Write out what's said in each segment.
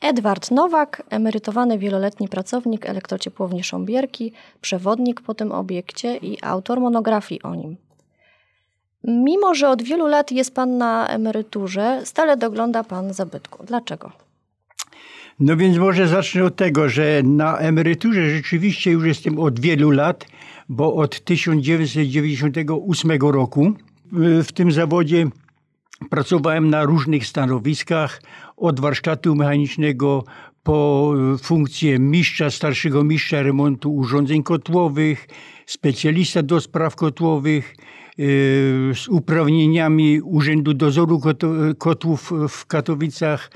Edward Nowak, emerytowany wieloletni pracownik elektrociepłowni Sząbierki, przewodnik po tym obiekcie i autor monografii o nim. Mimo, że od wielu lat jest Pan na emeryturze, stale dogląda Pan zabytku. Dlaczego? No więc może zacznę od tego, że na emeryturze rzeczywiście już jestem od wielu lat, bo od 1998 roku w tym zawodzie pracowałem na różnych stanowiskach, od warsztatu mechanicznego po funkcję mistrza, starszego mistrza remontu urządzeń kotłowych, specjalista do spraw kotłowych, yy, z uprawnieniami Urzędu Dozoru Kotłów w Katowicach.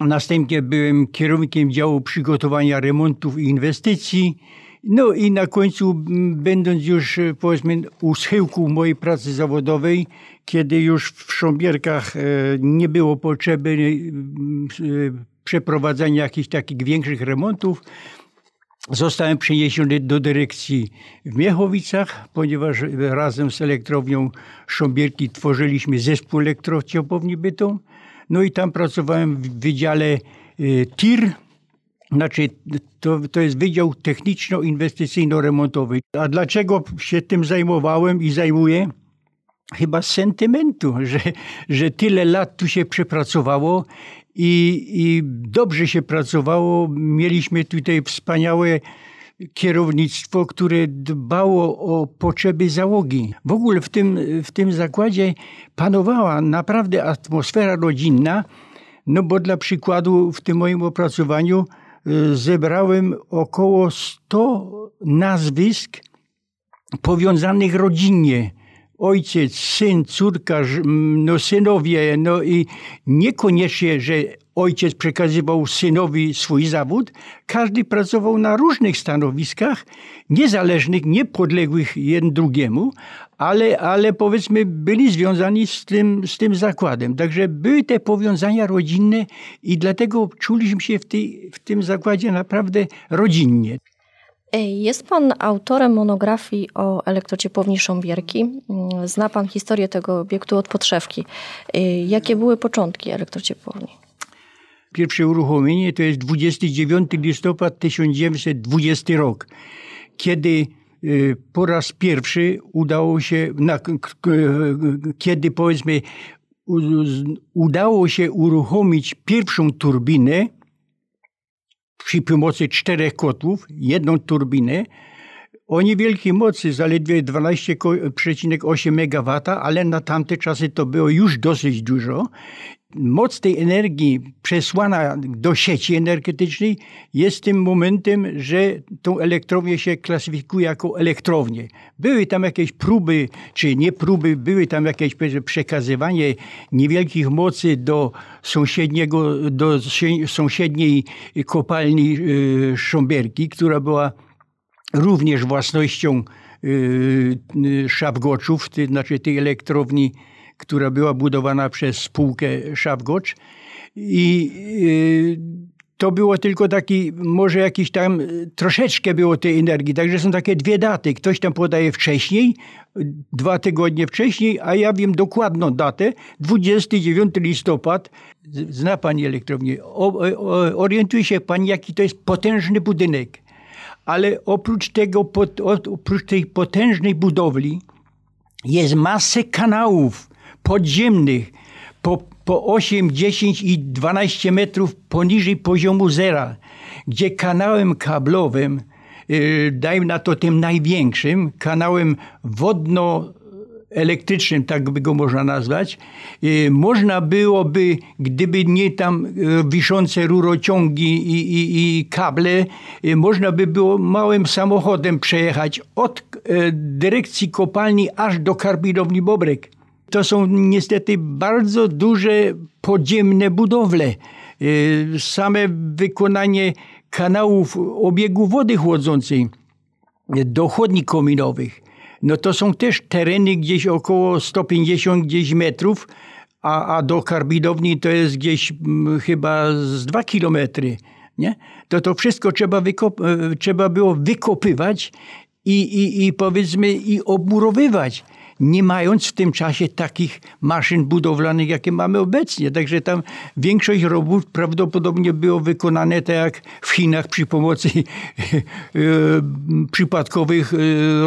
Następnie byłem kierownikiem działu przygotowania remontów i inwestycji. No i na końcu, będąc już powiedzmy u schyłku mojej pracy zawodowej, kiedy już w Sząbierkach e, nie było potrzeby e, przeprowadzania jakichś takich większych remontów, Zostałem przeniesiony do dyrekcji w Miechowicach, ponieważ razem z elektrownią Sząbierki tworzyliśmy zespół elektrociepłowni Bytom. No i tam pracowałem w wydziale e, TIR, znaczy, to, to jest Wydział Techniczno-Inwestycyjno-Remontowy. A dlaczego się tym zajmowałem i zajmuję? Chyba z sentymentu, że, że tyle lat tu się przepracowało i, i dobrze się pracowało. Mieliśmy tutaj wspaniałe kierownictwo, które dbało o potrzeby załogi. W ogóle w tym, w tym zakładzie panowała naprawdę atmosfera rodzinna, no bo dla przykładu w tym moim opracowaniu zebrałem około 100 nazwisk powiązanych rodzinnie. Ojciec, syn, córka, no synowie, no i niekoniecznie, że ojciec przekazywał synowi swój zawód. Każdy pracował na różnych stanowiskach, niezależnych, niepodległych jeden drugiemu, ale, ale powiedzmy byli związani z tym, z tym zakładem. Także były te powiązania rodzinne i dlatego czuliśmy się w, tej, w tym zakładzie naprawdę rodzinnie. Jest Pan autorem monografii o elektrociepłowni Sząbierki. Zna Pan historię tego obiektu od podszewki. Jakie były początki elektrociepłowni? Pierwsze uruchomienie to jest 29 listopad 1920 rok, kiedy po raz pierwszy udało się, na, kiedy powiedzmy udało się uruchomić pierwszą turbinę przy pomocy czterech kotłów, jedną turbinę, o niewielkiej mocy, zaledwie 12,8 MW, ale na tamte czasy to było już dosyć dużo moc tej energii przesłana do sieci energetycznej jest tym momentem, że tą elektrownię się klasyfikuje jako elektrownię. Były tam jakieś próby, czy nie próby, były tam jakieś przekazywanie niewielkich mocy do sąsiedniego, do sąsiedniej kopalni y, Sząbierki, która była również własnością y, y, Szabgoczów, znaczy tej elektrowni która była budowana przez spółkę Szafgocz i y, to było tylko taki, może jakiś tam, troszeczkę było tej energii. Także są takie dwie daty. Ktoś tam podaje wcześniej, dwa tygodnie wcześniej, a ja wiem dokładną datę, 29 listopad. Zna Pani elektrownię. orientuje się Pani, jaki to jest potężny budynek. Ale oprócz tego, oprócz tej potężnej budowli, jest masę kanałów, podziemnych po, po 8, 10 i 12 metrów poniżej poziomu zera, gdzie kanałem kablowym, yy, dajmy na to tym największym, kanałem wodno elektrycznym, tak by go można nazwać, yy, można byłoby, gdyby nie tam yy, wiszące rurociągi i, i, i kable, yy, można by było małym samochodem przejechać od dyrekcji kopalni aż do karbidowni Bobrek. To są niestety bardzo duże podziemne budowle. Y, same wykonanie kanałów obiegu wody chłodzącej do chłodni kominowych, no to są też tereny gdzieś około 150 gdzieś metrów, a, a do karbidowni to jest gdzieś mm, chyba z dwa kilometry. Nie? To to wszystko trzeba, e, trzeba było wykopywać i, i, i powiedzmy i obmurowywać. Nie mając w tym czasie takich maszyn budowlanych, jakie mamy obecnie. Także tam większość robót prawdopodobnie było wykonane tak jak w Chinach przy pomocy e, przypadkowych e,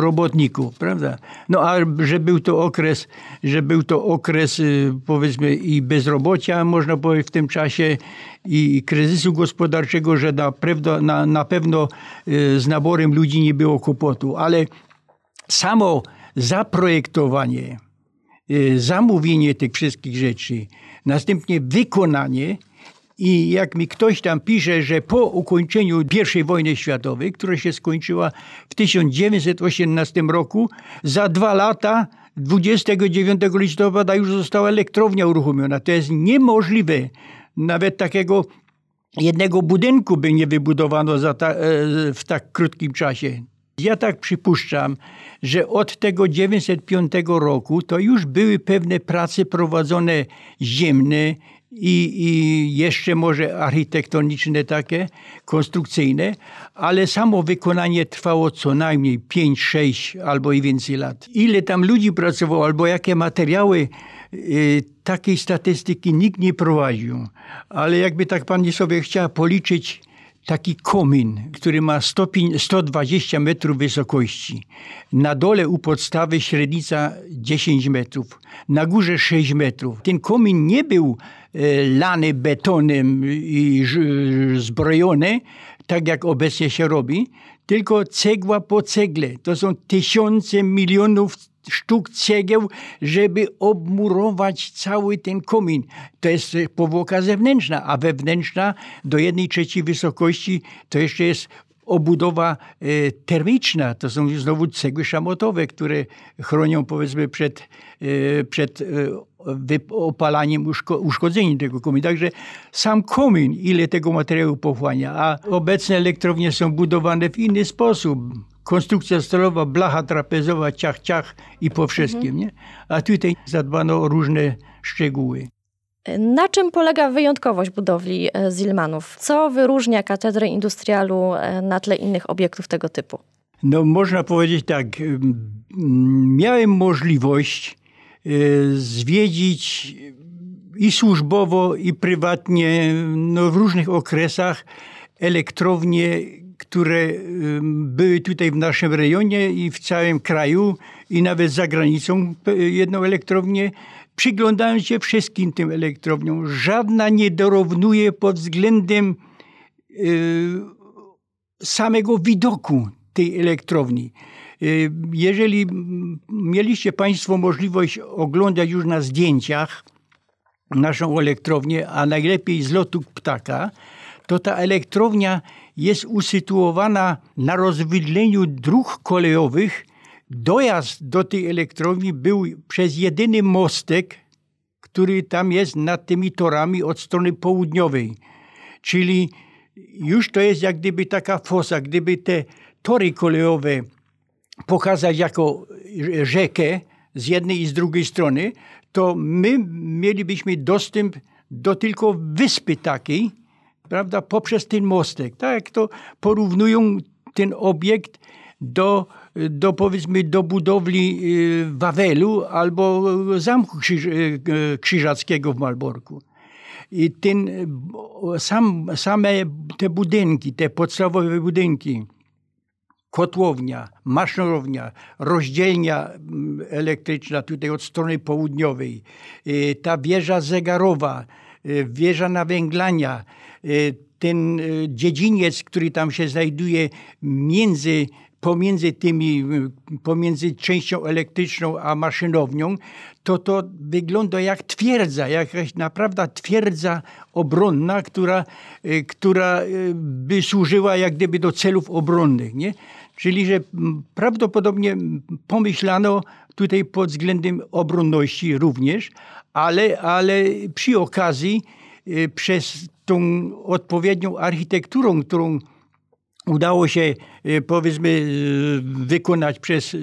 robotników, prawda? No a że był to okres, że był to okres e, powiedzmy i bezrobocia, można powiedzieć w tym czasie i kryzysu gospodarczego, że na pewno, na, na pewno z naborem ludzi nie było kłopotu, ale samo zaprojektowanie, y, zamówienie tych wszystkich rzeczy, następnie wykonanie i jak mi ktoś tam pisze, że po ukończeniu I wojny światowej, która się skończyła w 1918 roku, za dwa lata 29 listopada już została elektrownia uruchomiona. To jest niemożliwe. Nawet takiego jednego budynku by nie wybudowano ta, e, w tak krótkim czasie. Ja tak przypuszczam, że od tego 905 roku to już były pewne prace prowadzone ziemne i, i jeszcze może architektoniczne takie, konstrukcyjne, ale samo wykonanie trwało co najmniej 5, 6 albo i więcej lat. Ile tam ludzi pracowało, albo jakie materiały, y, takiej statystyki nikt nie prowadził. Ale jakby tak pani sobie chciała policzyć, taki komin, który ma 120 metrów wysokości. Na dole u podstawy średnica 10 metrów, na górze 6 metrów. Ten komin nie był e, lany betonem i zbrojony, tak jak obecnie się robi, tylko cegła po cegle. To są tysiące milionów sztuk cegieł, żeby obmurować cały ten komin. To jest powłoka zewnętrzna, a wewnętrzna do jednej trzeciej wysokości to jeszcze jest obudowa e, termiczna. To są znowu cegły szamotowe, które chronią powiedzmy przed, e, przed opalaniem, uszkodzeniem tego kominu. Także sam komin, ile tego materiału pochłania, a obecne elektrownie są budowane w inny sposób konstrukcja stalowa, blacha trapezowa, ciach, ciach i po wszystkim. Mhm. Nie? A tutaj zadbano o różne szczegóły. Na czym polega wyjątkowość budowli e, Zilmanów? Co wyróżnia katedrę industrialu e, na tle innych obiektów tego typu? No można powiedzieć tak, miałem możliwość zwiedzić i służbowo, i prywatnie no, w różnych okresach elektrownie które były tutaj w naszym rejonie i w całym kraju i nawet za granicą jedną elektrownię. Przyglądając się wszystkim tym elektrowniom, żadna nie dorównuje pod względem y, samego widoku tej elektrowni. Y, jeżeli mieliście Państwo możliwość oglądać już na zdjęciach naszą elektrownię, a najlepiej z lotu ptaka, to ta elektrownia jest usytuowana na rozwydleniu dróg kolejowych. Dojazd do tej elektrowni był przez jedyny mostek, który tam jest nad tymi torami od strony południowej. Czyli już to jest jak gdyby taka fosa, gdyby te tory kolejowe pokazać jako rzekę z jednej i z drugiej strony, to my mielibyśmy dostęp do tylko wyspy takiej, prawda, poprzez ten mostek. Tak to porównują ten obiekt do, do powiedzmy do budowli y, Wawelu albo Zamku Krzyż, y, Krzyżackiego w Malborku. I ten, sam, same te budynki, te podstawowe budynki, kotłownia, maszynownia, rozdzielnia mm, elektryczna tutaj od strony południowej, y, ta wieża zegarowa, wieża nawęglania, Y, ten y, dziedziniec, który tam się znajduje między pomiędzy tymi, y, pomiędzy częścią elektryczną a maszynownią, to to wygląda jak twierdza, jakaś naprawdę twierdza obronna, która, która by służyła jak gdyby do celów obronnych. Nie? Czyli, że prawdopodobnie pomyślano tutaj pod względem obronności również, ale, ale przy okazji przez tą odpowiednią architekturą, którą udało się e, powiedzmy e, wykonać przez,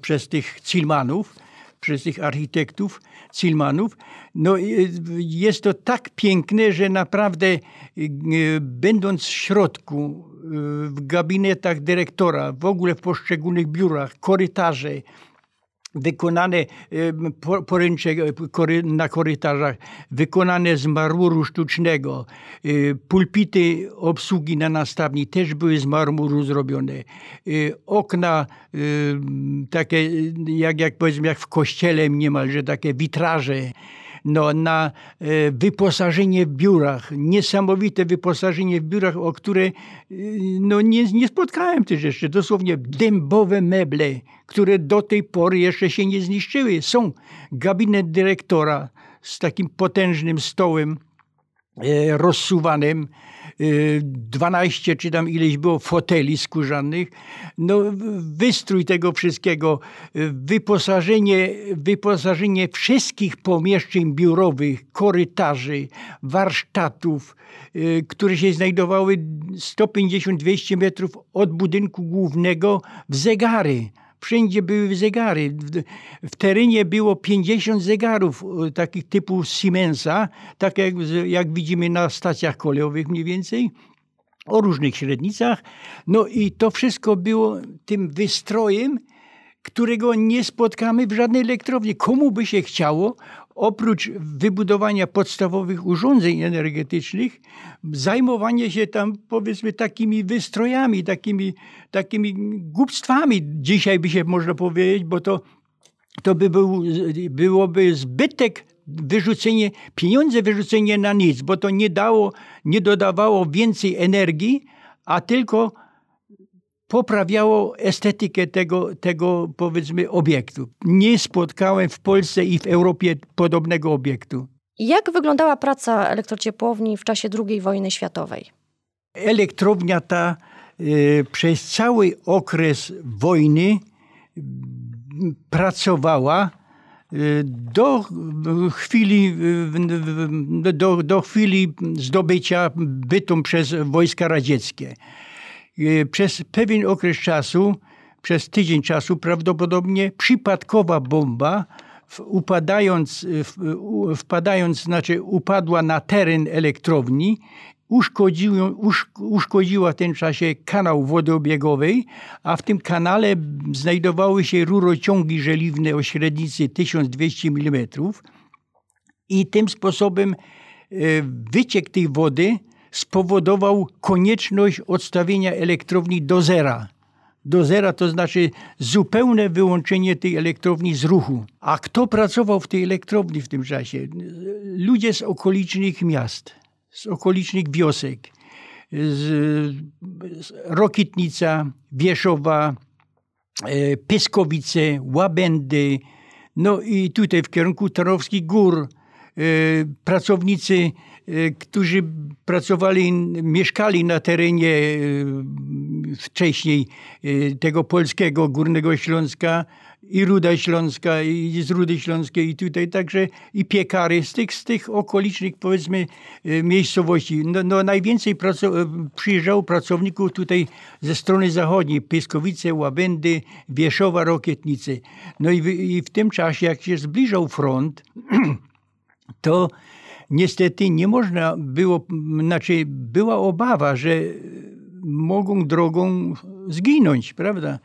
przez tych Cilmanów, przez tych architektów Cilmanów, no jest to tak piękne, że naprawdę będąc w środku, w gabinetach dyrektora, w ogóle w poszczególnych biurach, korytarze, wykonane poręcze na korytarzach, wykonane z marmuru sztucznego. Pulpity obsługi na nastawni też były z marmuru zrobione. Okna takie, jak, jak powiedzmy, jak w kościele niemalże, takie witraże no, na e, wyposażenie w biurach, niesamowite wyposażenie w biurach, o które e, no, nie, nie spotkałem też jeszcze. Dosłownie dębowe meble, które do tej pory jeszcze się nie zniszczyły. Są gabinet dyrektora z takim potężnym stołem e, rozsuwanym, 12 czy tam ileś było foteli skórzanych. No, wystrój tego wszystkiego, wyposażenie, wyposażenie wszystkich pomieszczeń biurowych, korytarzy, warsztatów, y, które się znajdowały 150-200 metrów od budynku głównego w zegary. Wszędzie były zegary. W, w terenie było 50 zegarów e, takich typu Siemensa, tak jak, jak widzimy na stacjach kolejowych mniej więcej o różnych średnicach. No i to wszystko było tym wystrojem, którego nie spotkamy w żadnej elektrowni. Komu by się chciało oprócz wybudowania podstawowych urządzeń energetycznych, zajmowanie się tam powiedzmy takimi wystrojami, takimi, takimi głupstwami, dzisiaj by się można powiedzieć, bo to, to by był, byłoby zbytek wyrzucenie, pieniądze wyrzucenie na nic, bo to nie dało, nie dodawało więcej energii, a tylko poprawiało estetykę tego, tego powiedzmy obiektu. Nie spotkałem w Polsce i w Europie podobnego obiektu. Jak wyglądała praca elektrociepłowni w czasie II wojny światowej? Elektrownia ta y, przez cały okres wojny pracowała y, do chwili, do, do chwili zdobycia bytu przez wojska radzieckie. E, przez pewien okres czasu, przez tydzień czasu prawdopodobnie przypadkowa bomba upadając, wpadając, znaczy upadła na teren elektrowni, uszkodziła, uszkodziła w tym czasie kanał wodobiegowej, a w tym kanale znajdowały się rurociągi żeliwne o średnicy 1200 mm i tym sposobem e, wyciek tej wody spowodował konieczność odstawienia elektrowni do zera. Do zera to znaczy zupełne wyłączenie tej elektrowni z ruchu. A kto pracował w tej elektrowni w tym czasie? Ludzie z okolicznych miast, z okolicznych wiosek. Z Rokitnica, Wieszowa, e, Pyskowice, Łabędy, no i tutaj w kierunku Tarowskich Gór e, pracownicy którzy pracowali, mieszkali na terenie y, wcześniej y, tego polskiego Górnego Śląska i Ruda Śląska i z Rudy Śląskiej i tutaj także i piekary z tych, z tych okolicznych powiedzmy miejscowości. No, no najwięcej praco- przyjeżdżało pracowników tutaj ze strony zachodniej, Pyskowice, Łabędy, Wieszowa, Rokietnice. No i w, i w tym czasie jak się zbliżał front, to niestety nie można było, znaczy była obawa, że mogą drogą zginąć, prawda?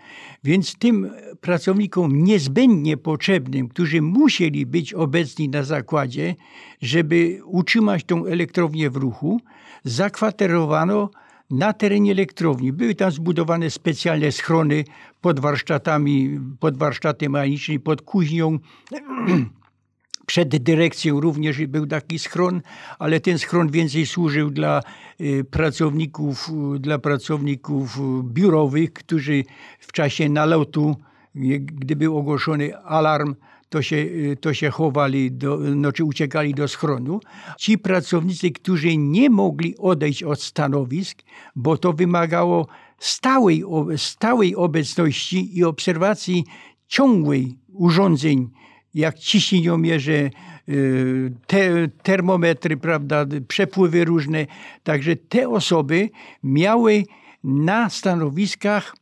Więc tym pracownikom niezbędnie potrzebnym, którzy musieli być obecni na zakładzie, żeby utrzymać tą elektrownię w ruchu, zakwaterowano na terenie elektrowni. Były tam zbudowane specjalne schrony pod warsztatami, pod warsztatem mechanicznym, pod kuźnią. Przed dyrekcją również był taki schron, ale ten schron więcej służył dla y, pracowników, dla pracowników biurowych, którzy w czasie nalotu, gdy był ogłoszony alarm, to się, to się chowali, do, no, czy uciekali do schronu. Ci pracownicy, którzy nie mogli odejść od stanowisk, bo to wymagało stałej, stałej obecności i obserwacji ciągłej urządzeń jak ciśnieniomierze, y, te, termometry, prawda, przepływy różne. Także te osoby miały na stanowiskach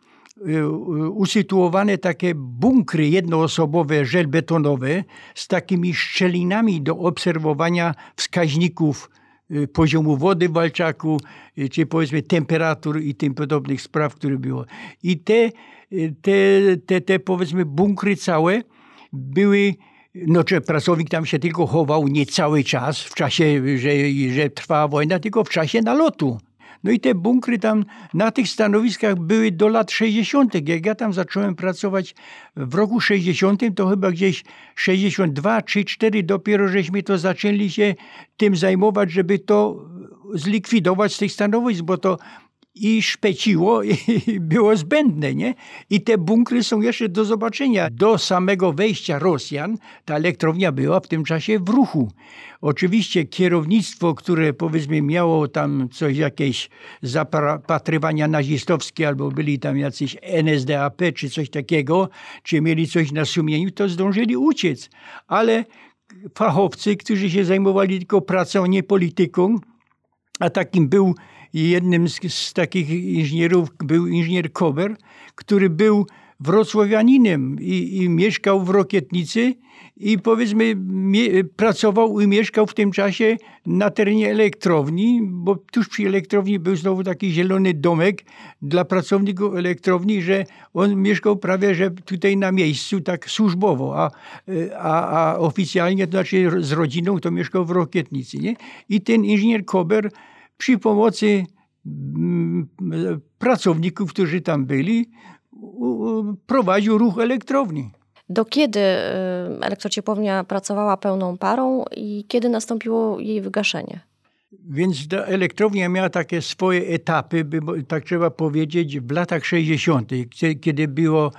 y, usytuowane takie bunkry jednoosobowe, żelbetonowe z takimi szczelinami do obserwowania wskaźników y, poziomu wody w Walczaku, czy powiedzmy temperatur i tym podobnych spraw, które było. I te, te, te, te powiedzmy bunkry całe były no, czy pracownik tam się tylko chował nie cały czas, w czasie, że, że trwała wojna, tylko w czasie nalotu. No i te bunkry tam na tych stanowiskach były do lat 60. Jak ja tam zacząłem pracować w roku 60, to chyba gdzieś 62 czy 4 dopiero żeśmy to zaczęli się tym zajmować, żeby to zlikwidować z tych stanowisk, bo to i szpeciło i było zbędne, nie? I te bunkry są jeszcze do zobaczenia. Do samego wejścia Rosjan ta elektrownia była w tym czasie w ruchu. Oczywiście kierownictwo, które powiedzmy miało tam coś, jakieś zapatrywania nazistowskie, albo byli tam jacyś NSDAP czy coś takiego, czy mieli coś na sumieniu, to zdążyli uciec. Ale fachowcy, którzy się zajmowali tylko pracą, nie polityką, a takim był jednym z, z takich inżynierów był inżynier Kober, który był wrocławianinem i, i mieszkał w Rokietnicy i powiedzmy mie, pracował i mieszkał w tym czasie na terenie elektrowni, bo tuż przy elektrowni był znowu taki zielony domek dla pracowników elektrowni, że on mieszkał prawie że tutaj na miejscu tak służbowo, a, a, a oficjalnie, to znaczy z rodziną, to mieszkał w Rokietnicy. Nie? I ten inżynier Kober przy pomocy mm, pracowników, którzy tam byli, prowadził ruch elektrowni. Do kiedy y, elektrociepłownia pracowała pełną parą i kiedy nastąpiło jej wygaszenie? Więc ta elektrownia miała takie swoje etapy, tak trzeba powiedzieć, w latach 60., kiedy było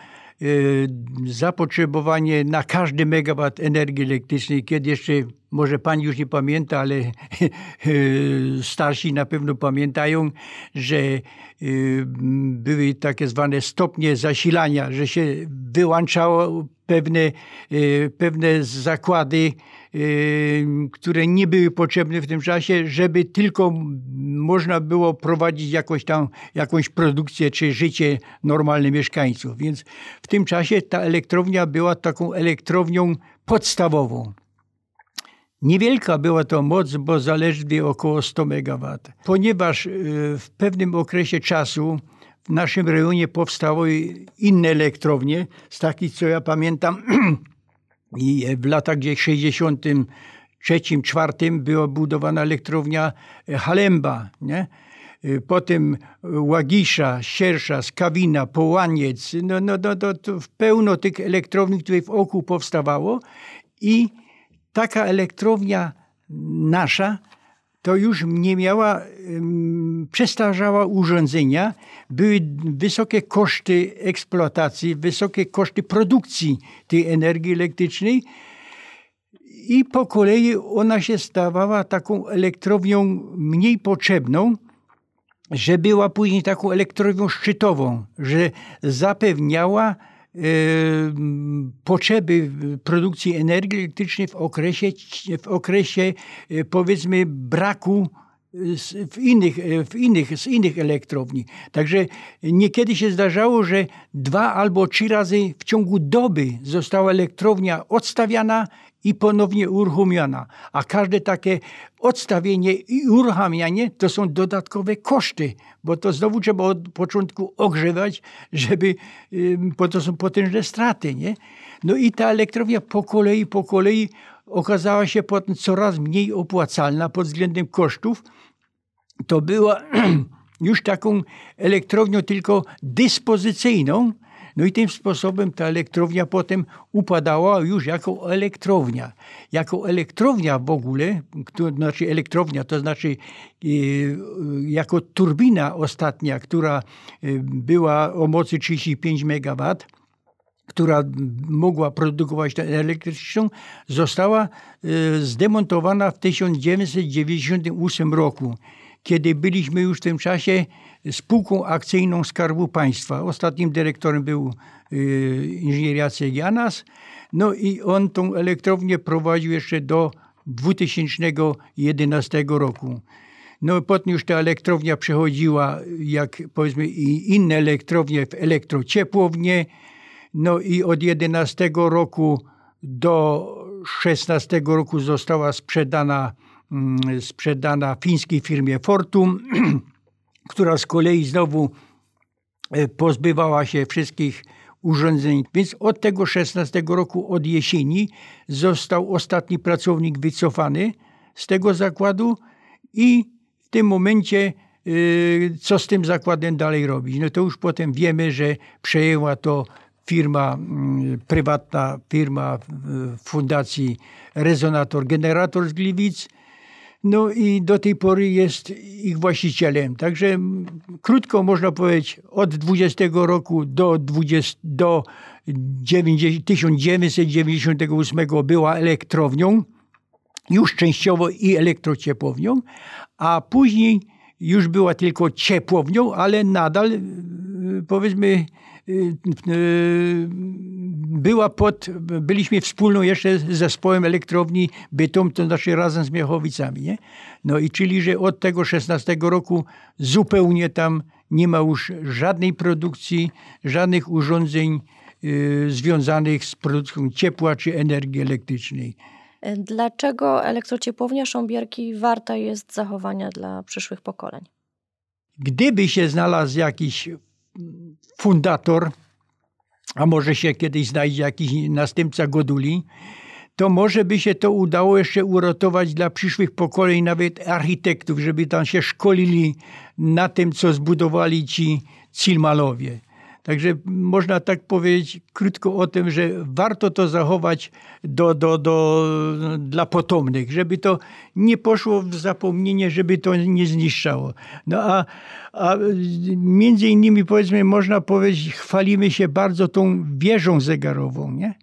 zapotrzebowanie na każdy megawat energii elektrycznej, kiedy jeszcze może pani już nie pamięta, ale starsi na pewno pamiętają, że y, były takie zwane stopnie zasilania, że się wyłączało pewne, y, pewne zakłady, y, które nie były potrzebne w tym czasie, żeby tylko można było prowadzić jakoś tam, jakąś produkcję czy życie normalne mieszkańców. Więc w tym czasie ta elektrownia była taką elektrownią podstawową. Niewielka była to moc, bo zaledwie około 100 MW. Ponieważ y, w pewnym okresie czasu w naszym rejonie powstały inne elektrownie, z takich co ja pamiętam i w latach gdzieś 63, 4 była budowana elektrownia Halemba, nie? Potem Łagisza, Siersza, Skawina, Połaniec, no, no, no, no to pełno tych elektrowni, które w oku powstawało i taka elektrownia nasza to już nie miała, przestarzała urządzenia, były wysokie koszty eksploatacji, wysokie koszty produkcji tej energii elektrycznej. I po kolei ona się stawała taką elektrownią mniej potrzebną, że była później taką elektrownią szczytową, że zapewniała potrzeby produkcji energii elektrycznej w okresie, w okresie e, powiedzmy braku w innych, e, w innych, z innych elektrowni. Także niekiedy się zdarzało, że dwa albo trzy razy w ciągu doby została elektrownia odstawiana i ponownie uruchomiona. A każde takie odstawienie i uruchamianie to są dodatkowe koszty, bo to znowu trzeba od początku ogrzewać, żeby, bo to są potężne straty. Nie? No i ta elektrownia po kolei, po kolei okazała się potem coraz mniej opłacalna pod względem kosztów. To była już taką elektrownią tylko dyspozycyjną, no i tym sposobem ta elektrownia potem upadała już jako elektrownia. Jako elektrownia w ogóle, to znaczy elektrownia, to znaczy e, jako turbina ostatnia, która e, była o mocy 35 MW, która mogła produkować tę elektryczną, została e, zdemontowana w 1998 roku kiedy byliśmy już w tym czasie spółką akcyjną Skarbu Państwa. Ostatnim dyrektorem był y, inżynier Jacek Janas. No i on tą elektrownię prowadził jeszcze do 2011 roku. No potem już ta elektrownia przechodziła, jak powiedzmy i inne elektrownie, w elektrociepłownię. No i od 11 roku do 16 roku została sprzedana Mm, sprzedana fińskiej firmie Fortum, która z kolei znowu e, pozbywała się wszystkich urządzeń. Więc od tego 16 roku, od jesieni, został ostatni pracownik wycofany z tego zakładu i w tym momencie y, co z tym zakładem dalej robić. No to już potem wiemy, że przejęła to firma, mm, prywatna firma Fundacji Rezonator Generator z Gliwic, no i do tej pory jest ich właścicielem. Także krótko można powiedzieć, od 20 roku do, 20, do 1998 była elektrownią, już częściowo i elektrociepłownią, a później już była tylko ciepłownią, ale nadal powiedzmy Y, y, była pod, byliśmy wspólną jeszcze z zespołem elektrowni Bytom, to znaczy razem z Miechowicami. Nie? No i czyli, że od tego 16 roku zupełnie tam nie ma już żadnej produkcji, żadnych urządzeń y, związanych z produkcją ciepła czy energii elektrycznej. Dlaczego elektrociepłownia Sząbierki warta jest zachowania dla przyszłych pokoleń? Gdyby się znalazł jakiś fundator, a może się kiedyś znajdzie jakiś następca Goduli, to może by się to udało jeszcze uratować dla przyszłych pokoleń, nawet architektów, żeby tam się szkolili na tym, co zbudowali ci Cilmalowie. Także można tak powiedzieć krótko o tym, że warto to zachować do, do, do, dla potomnych, żeby to nie poszło w zapomnienie, żeby to nie zniszczało. No a, a między innymi powiedzmy można powiedzieć, chwalimy się bardzo tą wieżą zegarową, nie?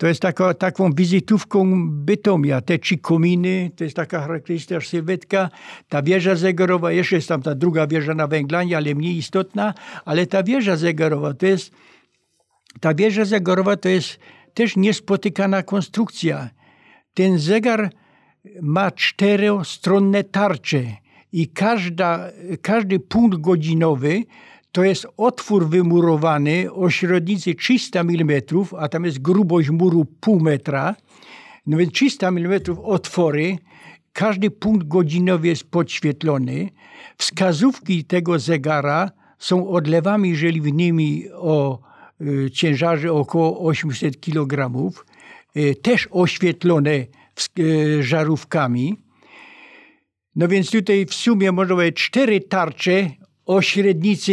To jest taka, taką wizytówką Bytomia. Te trzy kominy, to jest taka charakterystyczna sylwetka. Ta wieża zegarowa, jeszcze jest tam ta druga wieża na Węglanie, ale mniej istotna. Ale ta wieża zegarowa to jest, ta wieża zegarowa to jest też niespotykana konstrukcja. Ten zegar ma czterostronne tarcze i każda, każdy punkt godzinowy to jest otwór wymurowany o średnicy 300 mm, a tam jest grubość muru pół metra. No więc 300 mm otwory, każdy punkt godzinowy jest podświetlony. Wskazówki tego zegara są odlewami żeliwnymi o y, ciężarze około 800 kg, y, też oświetlone y, żarówkami. No więc tutaj w sumie można powiedzieć cztery tarcze o średnicy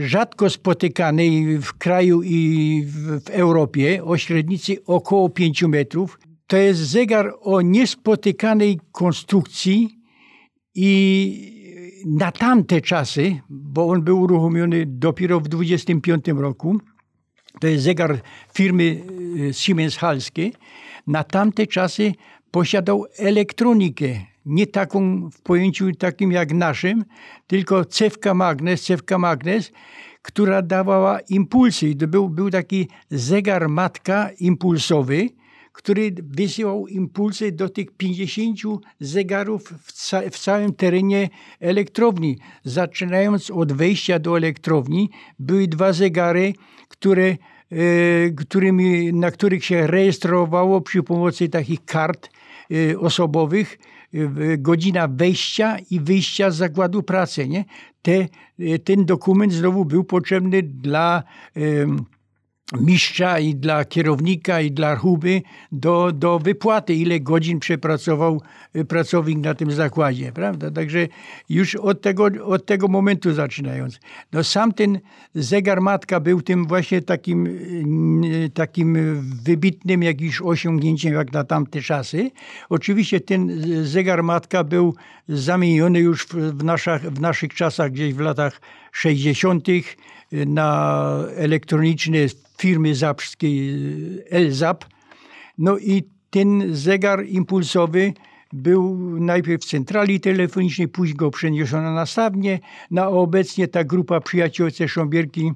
rzadko spotykanej w kraju i w Europie, o średnicy około 5 metrów. To jest zegar o niespotykanej konstrukcji i na tamte czasy, bo on był uruchomiony dopiero w 25 roku, to jest zegar firmy e, Siemens Halskie, na tamte czasy posiadał elektronikę nie taką w pojęciu takim jak naszym, tylko cewka magnes, cewka magnes, która dawała impulsy. To był, był taki zegar matka impulsowy, który wysyłał impulsy do tych 50 zegarów w, ca w, całym terenie elektrowni. Zaczynając od wejścia do elektrowni, były dwa zegary, które, e, którymi, na których się rejestrowało przy pomocy takich kart e, osobowych godzina wejścia i wyjścia z zakładu pracy. Nie? Te, ten dokument znowu był potrzebny dla mistrza i dla kierownika i dla chuby do, do wypłaty, ile godzin przepracował y, pracownik na tym zakładzie, prawda? Także już od tego, od tego momentu zaczynając. No sam ten zegar matka był tym właśnie takim, y, takim wybitnym jakiś osiągnięciem jak na tamte czasy. Oczywiście ten zegar matka był zamieniony już w, w, naszych, w naszych czasach gdzieś w latach 60. na elektroniczne firmy zapskiej Elzap. No i ten zegar impulsowy był najpierw w centrali telefonicznej, później go przeniesiono na stawnię. Na obecnie ta grupa przyjaciółce Sząbierki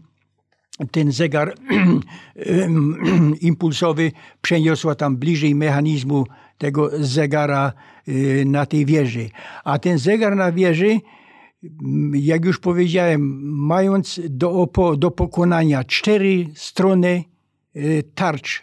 ten zegar impulsowy przeniosła tam bliżej mechanizmu tego zegara y, na tej wieży. A ten zegar na wieży jak już powiedziałem, mając do, do pokonania cztery strony e, tarcz,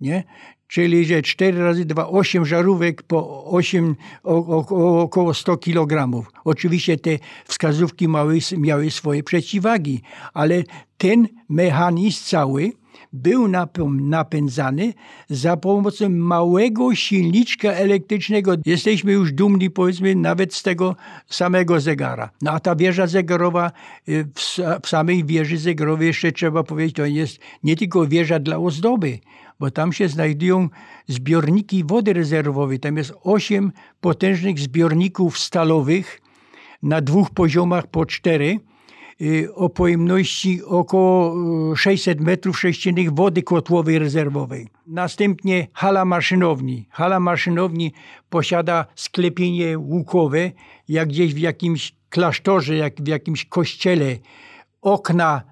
nie? czyli że 4 razy 2, 8 żarówek po 8, o, o, około 100 kg. Oczywiście te wskazówki miały, miały swoje przeciwwagi, ale ten mechanizm cały był napędzany za pomocą małego silniczka elektrycznego. Jesteśmy już dumni, powiedzmy, nawet z tego samego zegara. No a ta wieża zegarowa, y, w samej wieży zegarowej jeszcze trzeba powiedzieć, to jest nie tylko wieża dla ozdoby, bo tam się znajdują zbiorniki wody rezerwowej. Tam jest osiem potężnych zbiorników stalowych na dwóch poziomach po cztery o pojemności około 600 y, metrów sześciennych wody kotłowej rezerwowej. Następnie hala maszynowni. Hala maszynowni posiada sklepienie łukowe, jak gdzieś w jakimś klasztorze, jak w jakimś kościele. Okna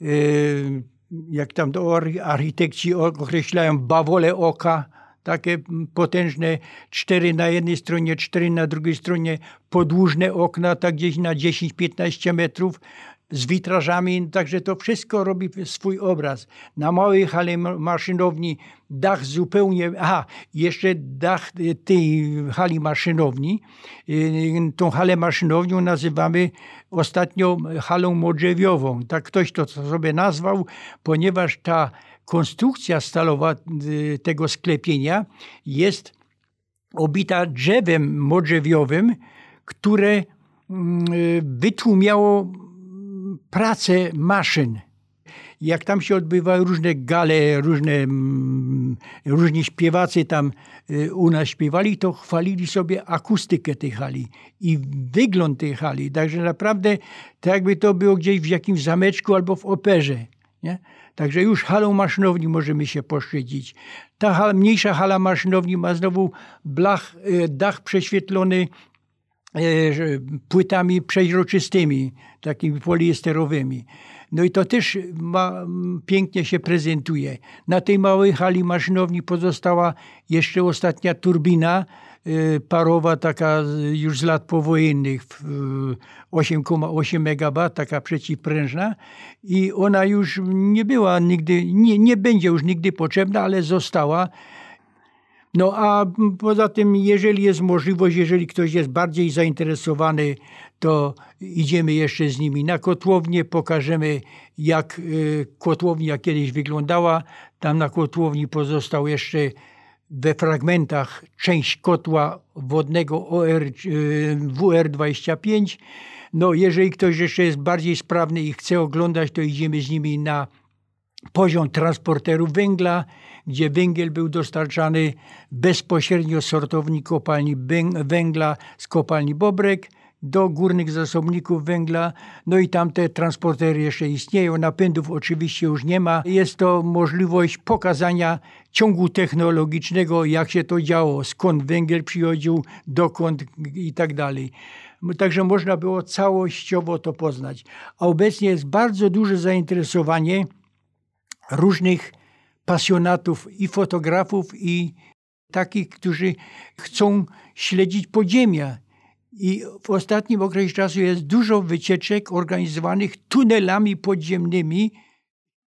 yy, jak tam to architekci określają, bawole oka, takie potężne, cztery na jednej stronie, cztery na drugiej stronie, podłużne okna, tak gdzieś na 10-15 metrów, z witrażami, także to wszystko robi swój obraz. Na małej hali maszynowni dach zupełnie, aha, jeszcze dach tej hali maszynowni, y, tą halę maszynownią nazywamy ostatnio halą modrzewiową. Tak ktoś to sobie nazwał, ponieważ ta konstrukcja stalowa y, tego sklepienia jest obita drzewem modrzewiowym, które mm, y, wytłumiało pracę maszyn. Jak tam się odbywały różne gale, różne, mm, różni śpiewacy tam y, u nas śpiewali, to chwalili sobie akustykę tej hali i wygląd tej hali. Także naprawdę tak jakby to było gdzieś w jakimś zameczku albo w operze. Nie? Także już halą maszynowni możemy się poszczycić. Ta mniejsza hala maszynowni ma znowu blach, y, dach prześwietlony płytami przeźroczystymi, takimi poliesterowymi. No i to też ma, pięknie się prezentuje. Na tej małej hali maszynowni pozostała jeszcze ostatnia turbina e, parowa, taka już z lat powojennych, 8,8 MB, taka przeciwprężna i ona już nie była nigdy, nie, nie będzie już nigdy potrzebna, ale została no a poza tym, jeżeli jest możliwość, jeżeli ktoś jest bardziej zainteresowany, to idziemy jeszcze z nimi na kotłownię, pokażemy jak y, kotłownia kiedyś wyglądała. Tam na kotłowni pozostał jeszcze we fragmentach część kotła wodnego OR, y, WR25. No, jeżeli ktoś jeszcze jest bardziej sprawny i chce oglądać, to idziemy z nimi na poziom transporterów węgla, gdzie węgiel był dostarczany bezpośrednio z sortowni kopalni węgla z kopalni Bobrek do górnych zasobników węgla. No i tam te transportery jeszcze istnieją. Napędów oczywiście już nie ma. Jest to możliwość pokazania ciągu technologicznego, jak się to działo, skąd węgiel przychodził, dokąd i tak dalej. Także można było całościowo to poznać. A obecnie jest bardzo duże zainteresowanie różnych pasjonatów i fotografów, i takich, którzy chcą śledzić podziemia. I w ostatnim okresie czasu jest dużo wycieczek organizowanych tunelami podziemnymi